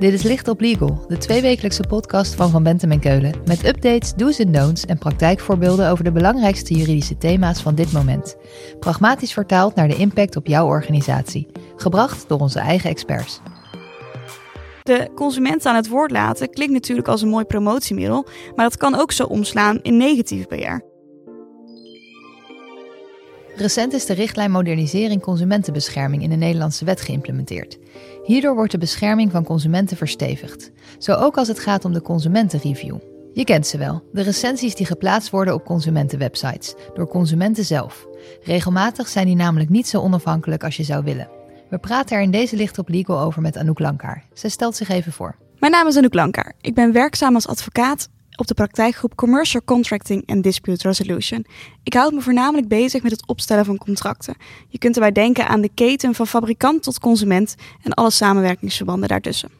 Dit is Licht op Legal, de tweewekelijkse podcast van Van Bentem en Keulen. Met updates, do's en don'ts en praktijkvoorbeelden over de belangrijkste juridische thema's van dit moment. Pragmatisch vertaald naar de impact op jouw organisatie. Gebracht door onze eigen experts. De consument aan het woord laten klinkt natuurlijk als een mooi promotiemiddel, maar dat kan ook zo omslaan in negatief PR. Recent is de richtlijn Modernisering Consumentenbescherming in de Nederlandse wet geïmplementeerd. Hierdoor wordt de bescherming van consumenten verstevigd, zo ook als het gaat om de consumentenreview. Je kent ze wel, de recensies die geplaatst worden op consumentenwebsites, door consumenten zelf. Regelmatig zijn die namelijk niet zo onafhankelijk als je zou willen. We praten er in deze licht op legal over met Anouk Lankaar. Zij stelt zich even voor. Mijn naam is Anouk Lankaar. Ik ben werkzaam als advocaat op de praktijkgroep Commercial Contracting and Dispute Resolution. Ik houd me voornamelijk bezig met het opstellen van contracten. Je kunt erbij denken aan de keten van fabrikant tot consument en alle samenwerkingsverbanden daartussen.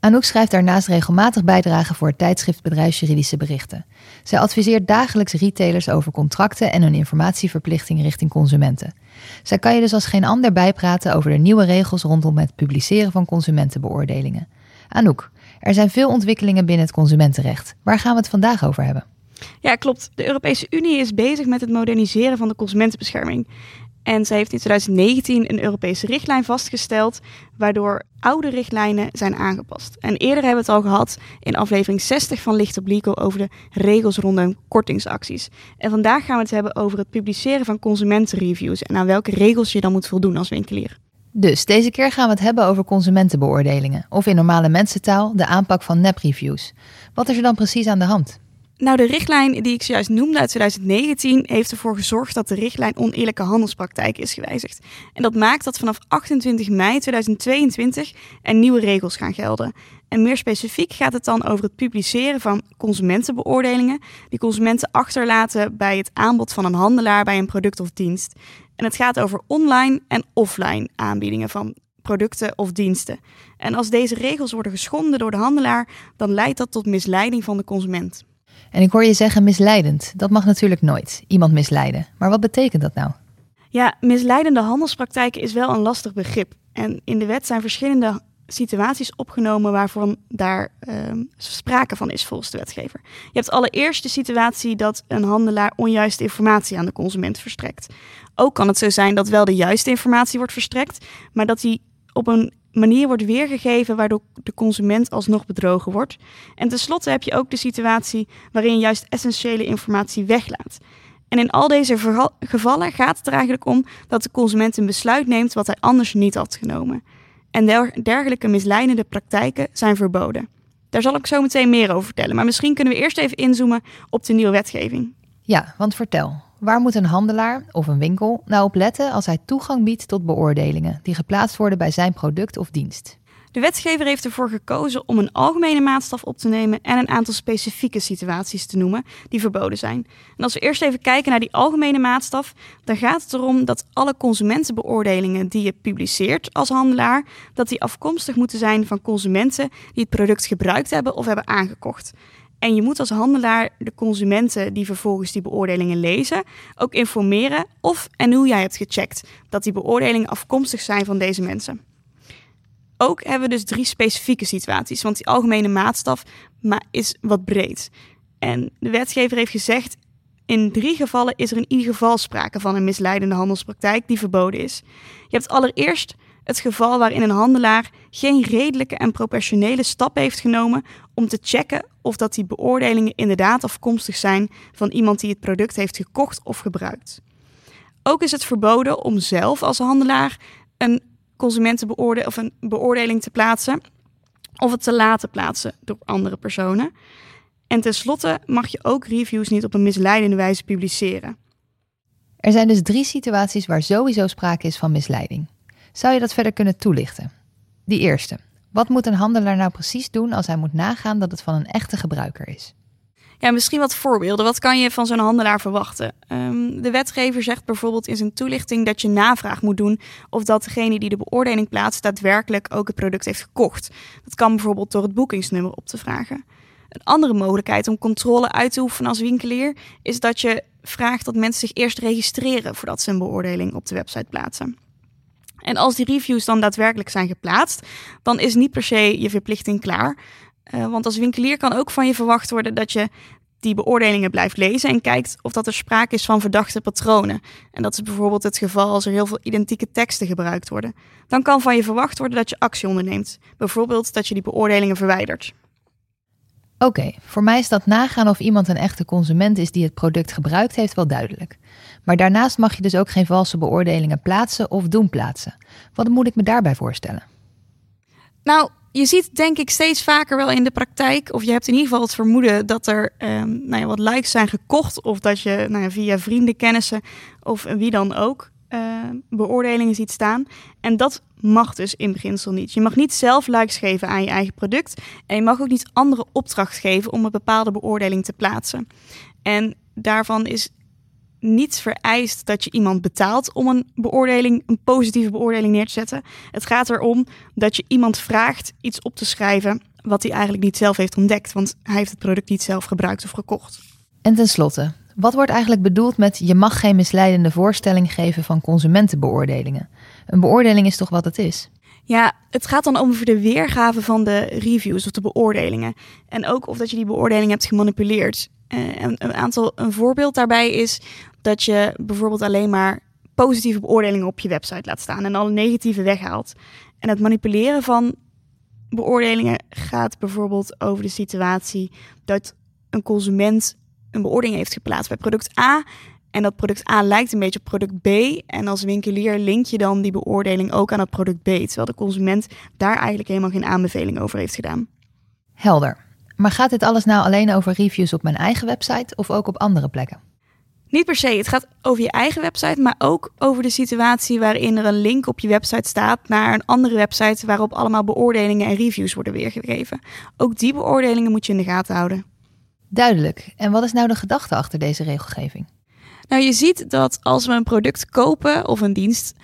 Anouk schrijft daarnaast regelmatig bijdragen voor het tijdschrift Bedrijfsjuridische Berichten. Zij adviseert dagelijks retailers over contracten en hun informatieverplichtingen richting consumenten. Zij kan je dus als geen ander bijpraten over de nieuwe regels rondom het publiceren van consumentenbeoordelingen. Anouk, er zijn veel ontwikkelingen binnen het consumentenrecht. Waar gaan we het vandaag over hebben? Ja, klopt. De Europese Unie is bezig met het moderniseren van de consumentenbescherming. En zij heeft in 2019 een Europese richtlijn vastgesteld, waardoor oude richtlijnen zijn aangepast. En eerder hebben we het al gehad in aflevering 60 van Licht op Legal over de regels rondom kortingsacties. En vandaag gaan we het hebben over het publiceren van consumentenreviews en aan welke regels je dan moet voldoen als winkelier. Dus deze keer gaan we het hebben over consumentenbeoordelingen, of in normale mensentaal de aanpak van nepreviews. Wat is er dan precies aan de hand? Nou, de richtlijn die ik zojuist noemde uit 2019 heeft ervoor gezorgd dat de richtlijn oneerlijke handelspraktijk is gewijzigd. En dat maakt dat vanaf 28 mei 2022 er nieuwe regels gaan gelden. En meer specifiek gaat het dan over het publiceren van consumentenbeoordelingen die consumenten achterlaten bij het aanbod van een handelaar bij een product of dienst. En het gaat over online en offline aanbiedingen van producten of diensten. En als deze regels worden geschonden door de handelaar, dan leidt dat tot misleiding van de consument. En ik hoor je zeggen misleidend. Dat mag natuurlijk nooit. Iemand misleiden. Maar wat betekent dat nou? Ja, misleidende handelspraktijken is wel een lastig begrip. En in de wet zijn verschillende situaties opgenomen waarvan daar uh, sprake van is volgens de wetgever. Je hebt allereerst de situatie dat een handelaar onjuiste informatie aan de consument verstrekt. Ook kan het zo zijn dat wel de juiste informatie wordt verstrekt, maar dat die op een manier wordt weergegeven waardoor de consument alsnog bedrogen wordt. En tenslotte heb je ook de situatie waarin je juist essentiële informatie weglaat. En in al deze gevallen gaat het er eigenlijk om dat de consument een besluit neemt wat hij anders niet had genomen. En dergelijke misleidende praktijken zijn verboden. Daar zal ik zo meteen meer over vertellen, maar misschien kunnen we eerst even inzoomen op de nieuwe wetgeving. Ja, want vertel, Waar moet een handelaar of een winkel nou op letten als hij toegang biedt tot beoordelingen die geplaatst worden bij zijn product of dienst? De wetgever heeft ervoor gekozen om een algemene maatstaf op te nemen en een aantal specifieke situaties te noemen die verboden zijn. En als we eerst even kijken naar die algemene maatstaf, dan gaat het erom dat alle consumentenbeoordelingen die je publiceert als handelaar, dat die afkomstig moeten zijn van consumenten die het product gebruikt hebben of hebben aangekocht. En je moet als handelaar de consumenten die vervolgens die beoordelingen lezen ook informeren of en hoe jij hebt gecheckt dat die beoordelingen afkomstig zijn van deze mensen. Ook hebben we dus drie specifieke situaties, want die algemene maatstaf is wat breed. En de wetgever heeft gezegd, in drie gevallen is er in ieder geval sprake van een misleidende handelspraktijk die verboden is. Je hebt allereerst het geval waarin een handelaar geen redelijke en proportionele stap heeft genomen om te checken of dat die beoordelingen inderdaad afkomstig zijn van iemand die het product heeft gekocht of gebruikt. Ook is het verboden om zelf als handelaar een consumentenbeoordeling of een beoordeling te plaatsen of het te laten plaatsen door andere personen. En tenslotte mag je ook reviews niet op een misleidende wijze publiceren. Er zijn dus drie situaties waar sowieso sprake is van misleiding. Zou je dat verder kunnen toelichten? Die eerste. Wat moet een handelaar nou precies doen als hij moet nagaan dat het van een echte gebruiker is? Ja, misschien wat voorbeelden. Wat kan je van zo'n handelaar verwachten? Um, de wetgever zegt bijvoorbeeld in zijn toelichting dat je navraag moet doen of dat degene die de beoordeling plaatst daadwerkelijk ook het product heeft gekocht. Dat kan bijvoorbeeld door het boekingsnummer op te vragen. Een andere mogelijkheid om controle uit te oefenen als winkelier is dat je vraagt dat mensen zich eerst registreren voordat ze een beoordeling op de website plaatsen. En als die reviews dan daadwerkelijk zijn geplaatst, dan is niet per se je verplichting klaar. Uh, want als winkelier kan ook van je verwacht worden dat je die beoordelingen blijft lezen en kijkt of dat er sprake is van verdachte patronen. En dat is bijvoorbeeld het geval als er heel veel identieke teksten gebruikt worden. Dan kan van je verwacht worden dat je actie onderneemt. Bijvoorbeeld dat je die beoordelingen verwijdert. Oké, voor mij is dat nagaan of iemand een echte consument is die het product gebruikt heeft wel duidelijk. Maar daarnaast mag je dus ook geen valse beoordelingen plaatsen of doen plaatsen. Wat moet ik me daarbij voorstellen? Nou, je ziet denk ik steeds vaker wel in de praktijk, of je hebt in ieder geval het vermoeden dat er um, nou ja, wat likes zijn gekocht, of dat je nou ja, via vrienden, kennissen of wie dan ook beoordelingen ziet staan. En dat mag dus in beginsel niet. Je mag niet zelf likes geven aan je eigen product en je mag ook niet andere opdracht geven om een bepaalde beoordeling te plaatsen. En daarvan is niet vereist dat je iemand betaalt om een beoordeling, een positieve beoordeling neer te zetten. Het gaat erom dat je iemand vraagt iets op te schrijven wat hij eigenlijk niet zelf heeft ontdekt, want hij heeft het product niet zelf gebruikt of gekocht. En tenslotte, wat wordt eigenlijk bedoeld met je mag geen misleidende voorstelling geven van consumentenbeoordelingen? Een beoordeling is toch wat het is? Ja, het gaat dan over de weergave van de reviews of de beoordelingen. En ook of dat je die beoordeling hebt gemanipuleerd. Uh, een, aantal, een voorbeeld daarbij is dat je bijvoorbeeld alleen maar positieve beoordelingen op je website laat staan en alle negatieve weghaalt. En het manipuleren van beoordelingen gaat bijvoorbeeld over de situatie dat een consument een beoordeling heeft geplaatst bij product A. En dat product A lijkt een beetje op product B. En als winkelier link je dan die beoordeling ook aan het product B. Terwijl de consument daar eigenlijk helemaal geen aanbeveling over heeft gedaan. Helder. Maar gaat dit alles nou alleen over reviews op mijn eigen website of ook op andere plekken? Niet per se. Het gaat over je eigen website, maar ook over de situatie waarin er een link op je website staat naar een andere website waarop allemaal beoordelingen en reviews worden weergegeven. Ook die beoordelingen moet je in de gaten houden. Duidelijk. En wat is nou de gedachte achter deze regelgeving? Nou, je ziet dat als we een product kopen of een dienst,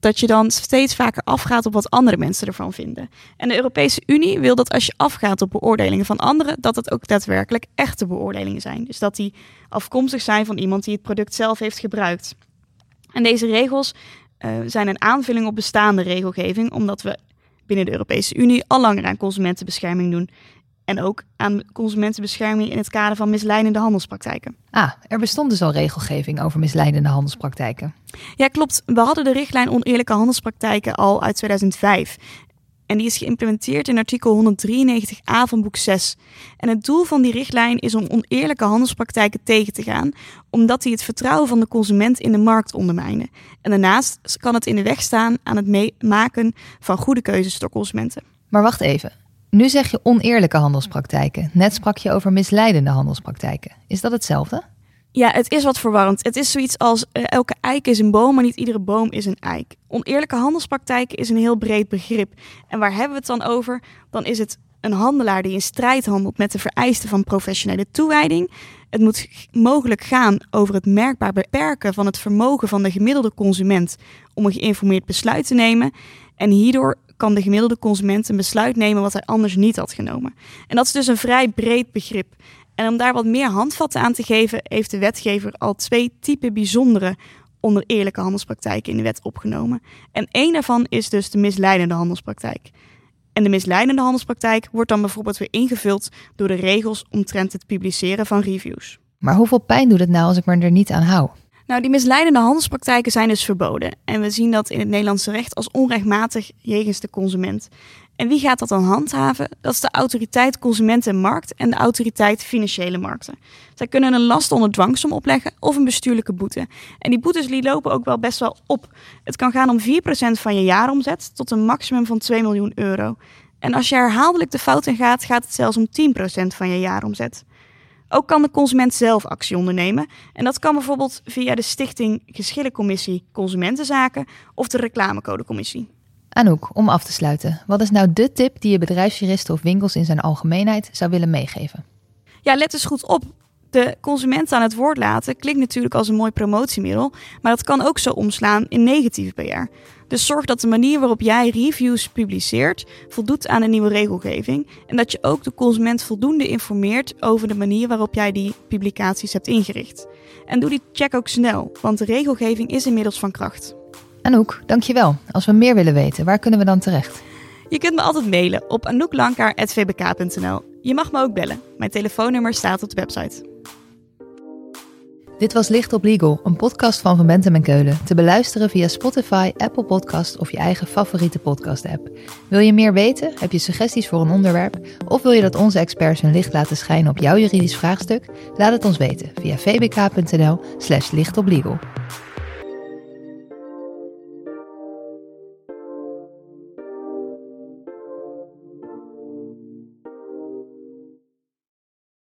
dat je dan steeds vaker afgaat op wat andere mensen ervan vinden. En de Europese Unie wil dat als je afgaat op beoordelingen van anderen, dat het ook daadwerkelijk echte beoordelingen zijn. Dus dat die afkomstig zijn van iemand die het product zelf heeft gebruikt. En deze regels uh, zijn een aanvulling op bestaande regelgeving, omdat we binnen de Europese Unie al langer aan consumentenbescherming doen. En ook aan consumentenbescherming in het kader van misleidende handelspraktijken. Ah, er bestond dus al regelgeving over misleidende handelspraktijken. Ja, klopt. We hadden de richtlijn oneerlijke handelspraktijken al uit 2005. En die is geïmplementeerd in artikel 193a van boek 6. En het doel van die richtlijn is om oneerlijke handelspraktijken tegen te gaan, omdat die het vertrouwen van de consument in de markt ondermijnen. En daarnaast kan het in de weg staan aan het maken van goede keuzes door consumenten. Maar wacht even. Nu zeg je oneerlijke handelspraktijken. Net sprak je over misleidende handelspraktijken. Is dat hetzelfde? Ja, het is wat verwarrend. Het is zoiets als uh, elke eik is een boom, maar niet iedere boom is een eik. Oneerlijke handelspraktijken is een heel breed begrip. En waar hebben we het dan over? Dan is het een handelaar die in strijd handelt met de vereisten van professionele toewijding. Het moet mogelijk gaan over het merkbaar beperken van het vermogen van de gemiddelde consument om een geïnformeerd besluit te nemen. En hierdoor kan de gemiddelde consument een besluit nemen wat hij anders niet had genomen. En dat is dus een vrij breed begrip. En om daar wat meer handvatten aan te geven, heeft de wetgever al twee typen bijzondere onder eerlijke handelspraktijken in de wet opgenomen. En één daarvan is dus de misleidende handelspraktijk. En de misleidende handelspraktijk wordt dan bijvoorbeeld weer ingevuld door de regels omtrent het publiceren van reviews. Maar hoeveel pijn doet het nou als ik me er niet aan hou? Nou, die misleidende handelspraktijken zijn dus verboden. En we zien dat in het Nederlandse recht als onrechtmatig jegens de consument. En wie gaat dat dan handhaven? Dat is de autoriteit Consumenten en Markt en de autoriteit Financiële Markten. Zij kunnen een last onder dwangsom opleggen of een bestuurlijke boete. En die boetes die lopen ook wel best wel op. Het kan gaan om 4% van je jaaromzet tot een maximum van 2 miljoen euro. En als je herhaaldelijk de fout in gaat, gaat het zelfs om 10% van je jaaromzet. Ook kan de consument zelf actie ondernemen. En dat kan bijvoorbeeld via de Stichting Geschillencommissie Consumentenzaken of de Reclamecodecommissie. Anouk, om af te sluiten, wat is nou de tip die je bedrijfsjuristen of winkels in zijn algemeenheid zou willen meegeven? Ja, let eens goed op. De consument aan het woord laten klinkt natuurlijk als een mooi promotiemiddel, maar dat kan ook zo omslaan in negatieve PR. Dus zorg dat de manier waarop jij reviews publiceert voldoet aan de nieuwe regelgeving en dat je ook de consument voldoende informeert over de manier waarop jij die publicaties hebt ingericht. En doe die check ook snel, want de regelgeving is inmiddels van kracht. Anouk, dankjewel. Als we meer willen weten, waar kunnen we dan terecht? Je kunt me altijd mailen op anouklankaar.vbk.nl. Je mag me ook bellen. Mijn telefoonnummer staat op de website. Dit was Licht op Legal, een podcast van Van Bentem en Keulen. Te beluisteren via Spotify, Apple Podcast of je eigen favoriete podcast-app. Wil je meer weten? Heb je suggesties voor een onderwerp? Of wil je dat onze experts hun licht laten schijnen op jouw juridisch vraagstuk? Laat het ons weten via vbk.nl slash lichtoplegal.